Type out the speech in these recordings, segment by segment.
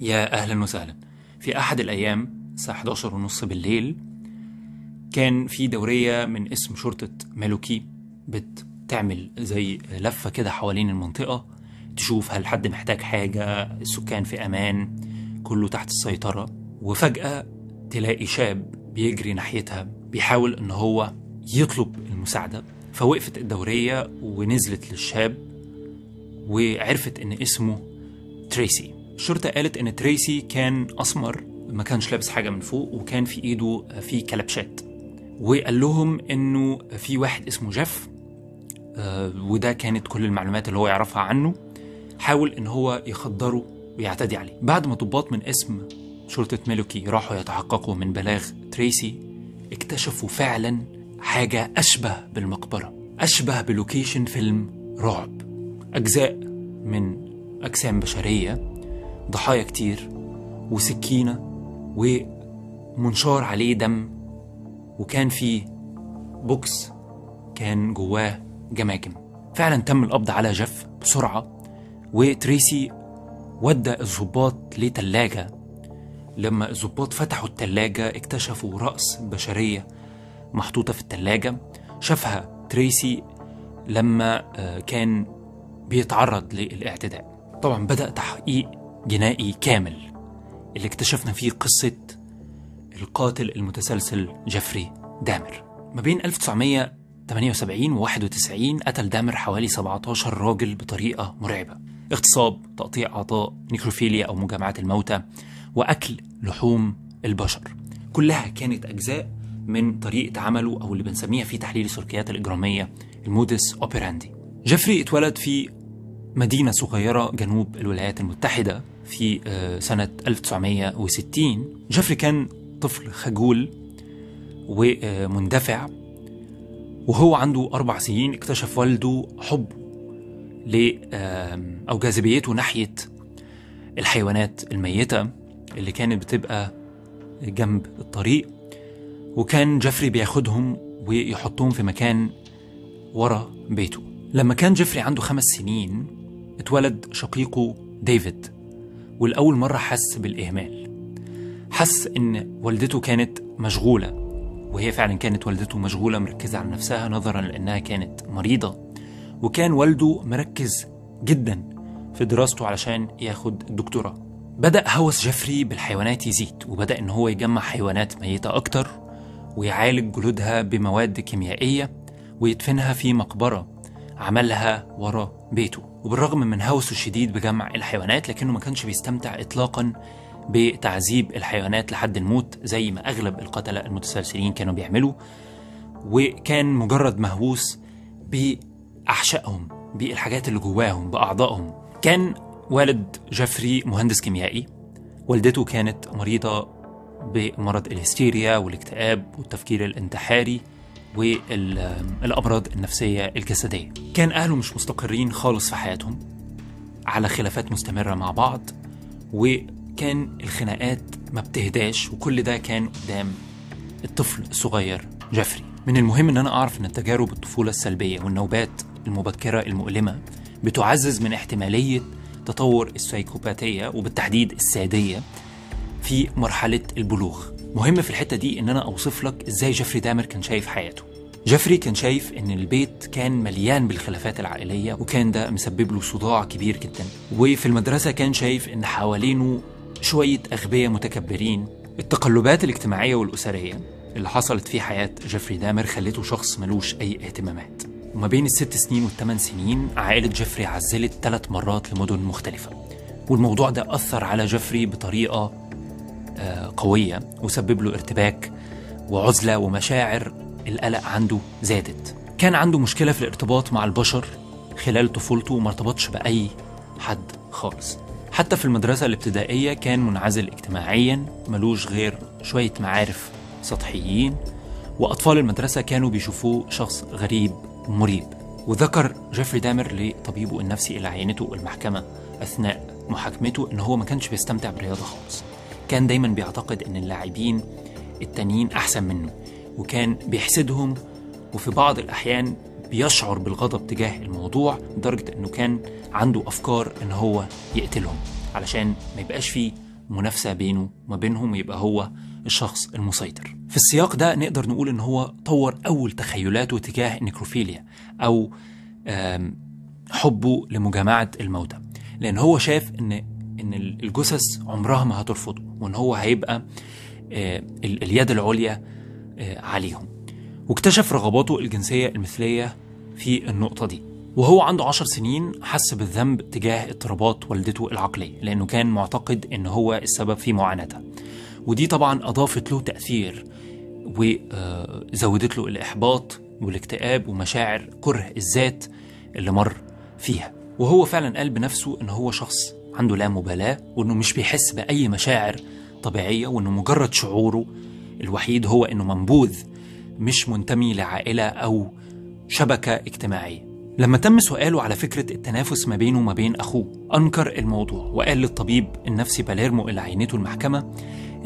يا أهلا وسهلا. في أحد الأيام الساعة 11 ونص بالليل كان في دورية من اسم شرطة مالوكي بتعمل زي لفة كده حوالين المنطقة تشوف هل حد محتاج حاجة السكان في أمان كله تحت السيطرة. وفجأة تلاقي شاب بيجري ناحيتها بيحاول إن هو يطلب المساعدة. فوقفت الدورية ونزلت للشاب وعرفت إن اسمه تريسي. الشرطة قالت إن تريسي كان أسمر ما كانش لابس حاجة من فوق وكان في إيده في كلبشات. وقال لهم إنه في واحد اسمه جيف آه، وده كانت كل المعلومات اللي هو يعرفها عنه. حاول إن هو يخدره ويعتدي عليه. بعد ما ضباط من قسم شرطة ميلوكي راحوا يتحققوا من بلاغ تريسي اكتشفوا فعلا حاجة أشبه بالمقبرة أشبه ب location فيلم رعب. أجزاء من أجسام بشرية. ضحايا كتير وسكينة ومنشار عليه دم وكان في box كان جواه جماجم فعلا تم القبض على جيف بسرعة وتريسي ودى الضباط لتلاجة. لما الضباط فتحوا التلاجة اكتشفوا رأس بشرية محطوطة في التلاجة. شافها تريسي لما آه، كان بيتعرض للإعتداء. طبعا بدأ تحقيق جنائي كامل اللي اكتشفنا فيه قصة القاتل المتسلسل جيفري دامر. ما بين 1978 و 91 قتل دامر حوالي 17 راجل بطريقة مرعبة. اغتصاب تقطيع أعضاء necrophilia أو مجامعة الموتى وأكل لحوم البشر. كلها كانت أجزاء من طريقة عمله أو اللي بنسميها في تحليل السلوكيات الإجرامية ال modus operandi جيفري اتولد في مدينة صغيرة جنوب الولايات المتحدة في آه، سنة 1960 جيفري كان طفل خجول ومندفع وهو عنده أربع سنين. اكتشف والده حبه ل أو جاذبيته ناحية الحيوانات الميتة اللي كانت بتبقى جنب الطريق. وكان جيفري بياخدهم ويحطهم في مكان ورا بيته. لما كان جيفري عنده خمس سنين اتولد شقيقه ديفيد ولأول مرة حس بالإهمال. حس إن والدته كانت مشغولة وهي فعلا كانت والدته مشغولة مركزة على نفسها نظرا لأنها كانت مريضة. وكان والده مركز جدا في دراسته علشان ياخد الدكتوراه. بدأ هوس جيفري بالحيوانات يزيد وبدأ إن هو يجمع حيوانات ميتة أكتر ويعالج جلودها بمواد كيميائية ويدفنها في مقبرة عملها ورا بيته. وبالرغم من هوسه الشديد بجمع الحيوانات لكنه ما كانش بيستمتع إطلاقا بتعذيب الحيوانات لحد الموت زي ما أغلب القتلة المتسلسلين كانوا بيعملوا وكان مجرد مهووس بأحشائهم بالحاجات اللي جواهم بأعضائهم. كان والد جيفري مهندس كيميائي والدته كانت مريضة بمرض الهستيريا والاكتئاب والتفكير الانتحاري. والأمراض النفسية الجسدية. كان أهله مش مستقرين خالص في حياتهم على خلافات مستمرة مع بعض وكان الخناقات ما بتهداش وكل ده كان قدام الطفل الصغير جيفري. من المهم إن أنا أعرف إن التجارب الطفولة السلبية والنوبات المبكرة المؤلمة بتعزز من احتمالية تطور السيكوباتية وبالتحديد السادية في مرحلة البلوغ. مهم في الحتة دي إن أنا أوصف لك إزاي جيفري دامر كان شايف حياته. جيفري كان شايف إن البيت كان مليان بالخلافات العائلية وكان ده مسبب له صداع كبير جدا. وفي المدرسة كان شايف إن حوالينه شوية أغبياء متكبرين. التقلبات الاجتماعية والأسرية اللي حصلت في حياة جيفري دامر خلته شخص ملوش أي اهتمامات. وما بين الست سنين والثمان سنين عائلة جيفري عزلت ثلاث مرات لمدن مختلفة. والموضوع ده أثر على جيفري بطريقة قوية وسبب له ارتباك وعزلة ومشاعر القلق عنده زادت. كان عنده مشكلة في الارتباط مع البشر خلال طفولته وما ارتبطش بأي حد خالص. حتى في المدرسة الابتدائية كان منعزل اجتماعيا ملوش غير شوية معارف سطحيين وأطفال المدرسة كانوا بيشوفوه شخص غريب ومريب. وذكر جيفري دامر لطبيبه النفسي اللي عينته المحكمة أثناء محاكمته إن هو ما كانش بيستمتع بالرياضة خالص. كان دايما بيعتقد إن اللاعبين التانيين أحسن منه وكان بيحسدهم وفي بعض الأحيان بيشعر بالغضب تجاه الموضوع لدرجة إنه كان عنده أفكار إن هو يقتلهم علشان ما يبقاش فيه منافسة بينه وما بينهم ويبقى هو الشخص المسيطر. في السياق ده نقدر نقول إن هو طور أول تخيلاته تجاه النيكروفيليا أو حبه لمجامعة الموتى لأن هو شاف إن إن الجثث عمرها ما هترفضه وإن هو هيبقى آه، ال- اليد العليا آه، عليهم. واكتشف رغباته الجنسية المثلية في النقطة دي. وهو عنده عشر سنين حس بالذنب تجاه اضطرابات والدته العقلية لأنه كان معتقد إن هو السبب في معاناتها. ودي طبعا أضافت له تأثير وزودت له الإحباط والاكتئاب ومشاعر كره الذات اللي مر فيها. وهو فعلا قال بنفسه إن هو شخص عنده لا مبالاة وإنه مش بيحس بأي مشاعر طبيعية وإنه مجرد شعوره الوحيد هو إنه منبوذ مش منتمي لعائلة أو شبكة اجتماعية. لما تم سؤاله على فكرة التنافس ما بينه وما بين أخوه أنكر الموضوع وقال للطبيب النفسي باليرمو اللي عينته المحكمة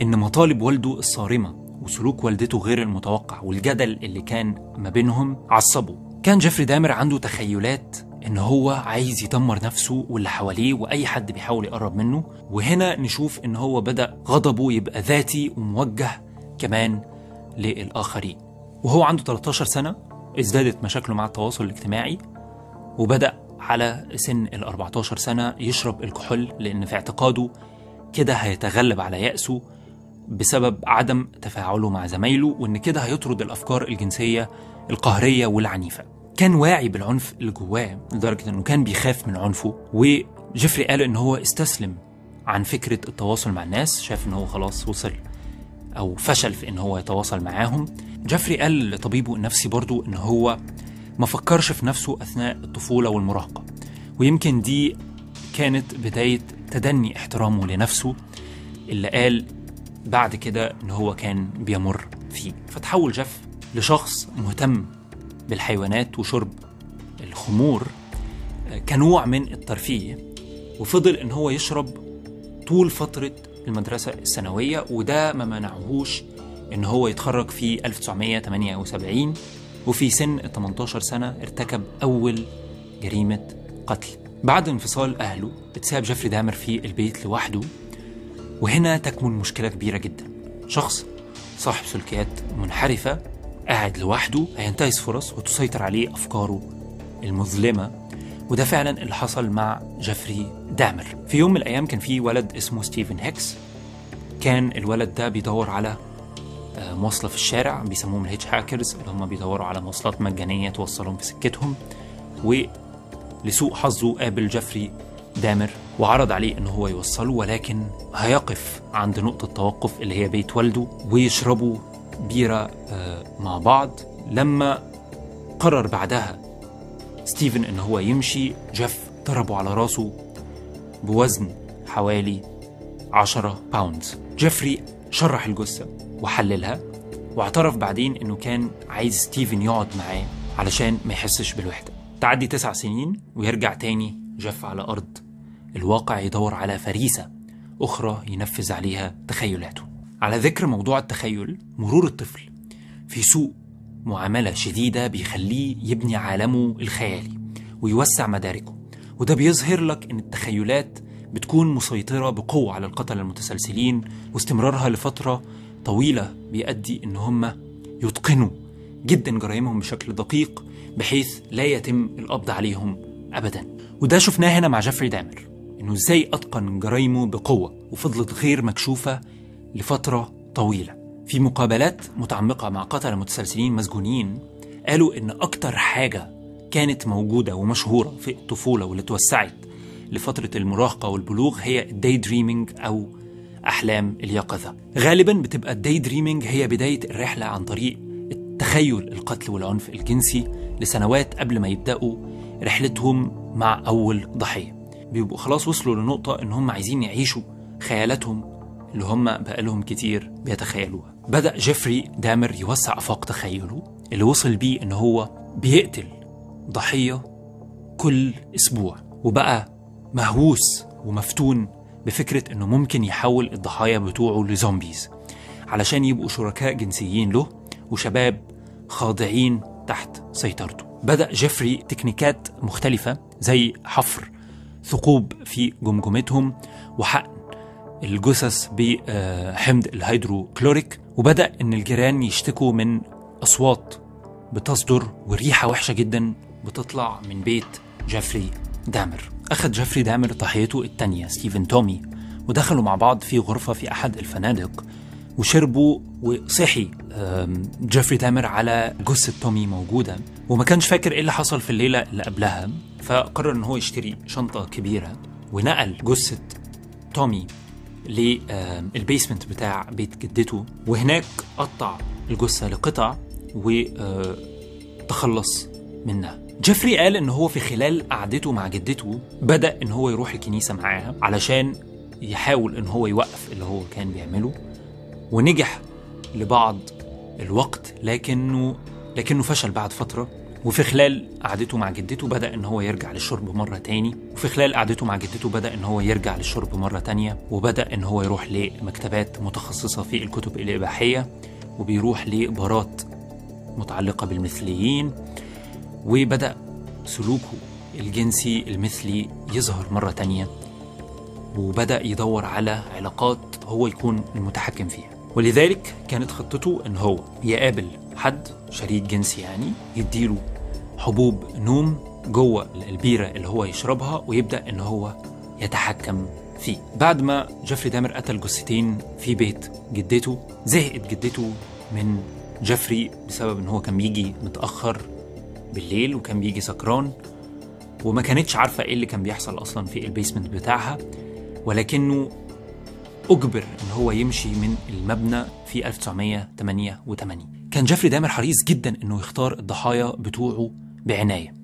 إن مطالب والده الصارمة وسلوك والدته غير المتوقع والجدل اللي كان ما بينهم عصبه. كان جيفري دامر عنده تخيلات إن هو عايز يدمر نفسه واللي حواليه وأي حد بيحاول يقرب منه. وهنا نشوف إن هو بدأ غضبه يبقى ذاتي وموجه كمان للآخرين. وهو عنده 13 سنة ازدادت مشاكله مع التواصل الاجتماعي وبدأ على سن ال 14 سنة يشرب الكحول لأن في اعتقاده كده هيتغلب على يأسه بسبب عدم تفاعله مع زمايله وإن كده هيطرد الأفكار الجنسية القهرية والعنيفة. كان واعي بالعنف اللي جواه لدرجة إنه كان بيخاف من عنفه. وجيفري قال إن هو استسلم عن فكرة التواصل مع الناس شاف إن هو خلاص وصل أو فشل في إن هو يتواصل معاهم. جيفري قال لطبيبه النفسي برضو إن هو ما فكرش في نفسه أثناء الطفولة والمراهقة. ويمكن دي كانت بداية تدني احترامه لنفسه اللي قال بعد كده إن هو كان بيمر فيه. فتحول جيف لشخص مهتم بالحيوانات وشرب الخمور آه، كنوع من الترفيه وفضل إن هو يشرب طول فترة المدرسة الثانوية وده ما منعهوش إن هو يتخرج في 1978 وفي سن ال 18 سنة ارتكب أول جريمة قتل. بعد انفصال أهله اتساب جيفري دامر في البيت لوحده وهنا تكمن مشكلة كبيرة جدا. شخص صاحب سلوكيات منحرفة قاعد لوحده هينتهز فرص وتسيطر عليه أفكاره المظلمة. وده فعلا اللي حصل مع جيفري دامر. في يوم من الأيام كان في ولد اسمه ستيفن هيكس. كان الولد ده بيدور على آه، مواصلة في الشارع بيسموهم ال hitchhikers اللي هم بيدوروا على مواصلات مجانية توصلهم في سكتهم. ولسوء حظه قابل جيفري دامر وعرض عليه إن هو يوصله ولكن هيقف عند نقطة توقف اللي هي بيت والده ويشربوا بيرة آه، مع بعض لما قرر بعدها ستيفن إن هو يمشي جيف ضربه على راسه بوزن حوالي 10 pounds جيفري شرح الجثة وحللها واعترف بعدين إنه كان عايز ستيفن يقعد معاه علشان ما يحسش بالوحدة. تعدي تسع سنين ويرجع تاني جيف على أرض. الواقع يدور على فريسة أخرى ينفذ عليها تخيلاته. على ذكر موضوع التخيل مرور الطفل في سوء معاملة شديدة بيخليه يبني عالمه الخيالي ويوسع مداركه وده بيظهر لك إن التخيلات بتكون مسيطرة بقوة على القتلة المتسلسلين واستمرارها لفترة طويلة بيؤدي إن هم يتقنوا جدا جرائمهم بشكل دقيق بحيث لا يتم القبض عليهم أبدا. وده شفناه هنا مع جيفري دامر إنه إزاي أتقن جرايمه بقوة وفضلت غير مكشوفة لفترة طويلة. في مقابلات متعمقة مع قتلة متسلسلين مسجونين قالوا إن أكتر حاجة كانت موجودة ومشهورة في الطفولة واللي توسعت لفترة المراهقة والبلوغ هي ال daydreaming أو أحلام اليقظة. غالبا بتبقى ال daydreaming هي بداية الرحلة عن طريق التخيل القتل والعنف الجنسي لسنوات قبل ما يبدأوا رحلتهم مع أول ضحية. بيبقوا خلاص وصلوا لنقطة إن هم عايزين يعيشوا خيالاتهم اللي هم بقالهم كتير بيتخيلوها. بدأ جيفري دامر يوسع آفاق تخيله اللي وصل بيه إن هو بيقتل ضحية كل أسبوع وبقى مهووس ومفتون بفكرة إنه ممكن يحول الضحايا بتوعه ل zombies علشان يبقوا شركاء جنسيين له وشباب خاضعين تحت سيطرته. بدأ جيفري تكنيكات مختلفة زي حفر ثقوب في جمجمتهم وحقن الجثث بحمض الهيدروكلوريك وبدأ إن الجيران يشتكوا من أصوات بتصدر وريحة وحشة جدا بتطلع من بيت جيفري دامر. أخذ جيفري دامر ضحيته التانية ستيفن تومي ودخلوا مع بعض في غرفة في أحد الفنادق وشربوا وصحي جيفري دامر على جثة تومي موجودة. وما كانش فاكر إيه اللي حصل في الليلة اللي قبلها فقرر إن هو يشتري شنطة كبيرة ونقل جثة تومي لل basement بتاع بيت جدته. وهناك قطع الجثة لقطع وتخلص منها. جيفري قال إن هو في خلال قعدته مع جدته بدأ إن هو يروح الكنيسة معاها علشان يحاول إن هو يوقف اللي هو كان بيعمله. ونجح لبعض الوقت لكنه لكنه فشل بعد فترة. وفي خلال قعدته مع جدته بدأ إن هو يرجع للشرب مرة تاني. وفي خلال قعدته مع جدته بدأ إن هو يرجع للشرب مرة تانية. وبدأ إن هو يروح لمكتبات متخصصة في الكتب الإباحية. وبيروح لبارات متعلقة بالمثليين. وبدأ سلوكه الجنسي المثلي يظهر مرة تانية. وبدأ يدور على علاقات هو يكون المتحكم فيها. ولذلك كانت خطته إن هو يقابل حد شريك جنسي يعني يديله حبوب نوم جوه البيرة اللي هو يشربها ويبدأ إن هو يتحكم فيه. بعد ما جيفري دامر قتل جثتين في بيت جدته زهقت جدته من جيفري بسبب إن هو كان بيجي متأخر بالليل وكان بيجي سكران وما كانتش عارفة إيه اللي كان بيحصل أصلا في ال basement بتاعها ولكنه أجبر إن هو يمشي من المبنى في 1988 كان جيفري دامر حريص جدا إنه يختار الضحايا بتوعه بعناية.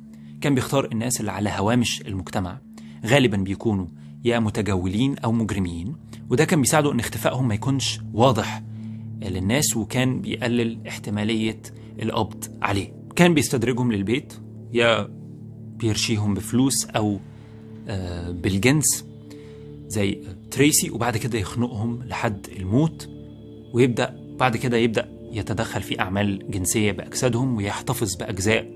كان بيختار الناس اللي على هوامش المجتمع. غالبا بيكونوا يا متجولين أو مجرمين وده كان بيساعده إن اختفائهم ما يكونش واضح للناس وكان بيقلل احتمالية القبض عليه. كان بيستدرجهم للبيت يا بيرشيهم بفلوس أو آه، بالجنس زي تريسي وبعد كده يخنقهم لحد الموت ويبدأ بعد كده يبدأ يتدخل في أعمال جنسية بأجسادهم ويحتفظ بأجزاء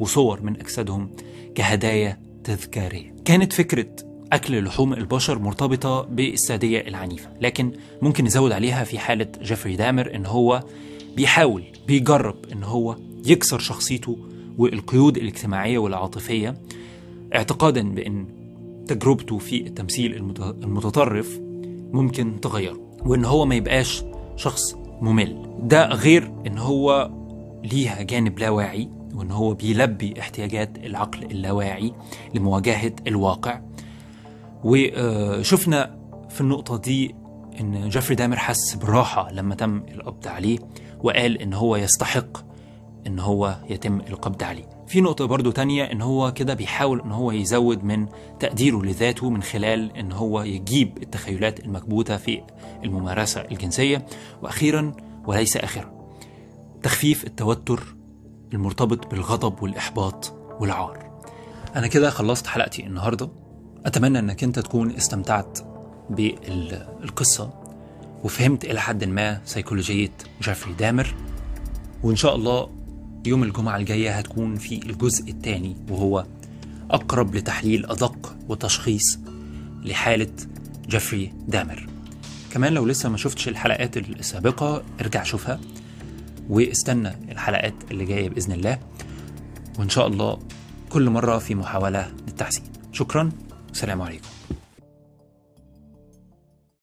وصور من أجسادهم كهدايا تذكارية. كانت فكرة أكل لحوم البشر مرتبطة بالسادية العنيفة لكن ممكن نزود عليها في حالة جيفري دامر إن هو بيحاول بيجرب إن هو يكسر شخصيته والقيود الاجتماعية والعاطفية اعتقادا بأن تجربته في التمثيل المت- المتطرف ممكن تغيره وإن هو ما يبقاش شخص ممل. ده غير إن هو ليها جانب لا واعي وإن هو بيلبي احتياجات العقل اللاواعي لمواجهة الواقع. وشفنا في النقطة دي إن جيفري دامر حس براحة لما تم القبض عليه وقال إن هو يستحق إن هو يتم القبض عليه. في نقطة برضو تانية إن هو كده بيحاول إن هو يزود من تقديره لذاته من خلال إن هو يجيب التخيلات المكبوتة في الممارسة الجنسية. وأخيرا وليس اخرا تخفيف التوتر المرتبط بالغضب والإحباط والعار. أنا كده خلصت حلقتي النهاردة. أتمنى إنك أنت تكون استمتعت بالقصة وفهمت إلى حد ما سيكولوجية جيفري دامر. وإن شاء الله يوم الجمعة الجاية هتكون في الجزء الثاني وهو أقرب لتحليل أدق وتشخيص لحالة جيفري دامر. كمان لو لسه ما شفتش الحلقات السابقة ارجع شوفها. واستنى الحلقات اللي جاية بإذن الله. وإن شاء الله كل مرة في محاولة للتحسين. شكرا. والسلام عليكم.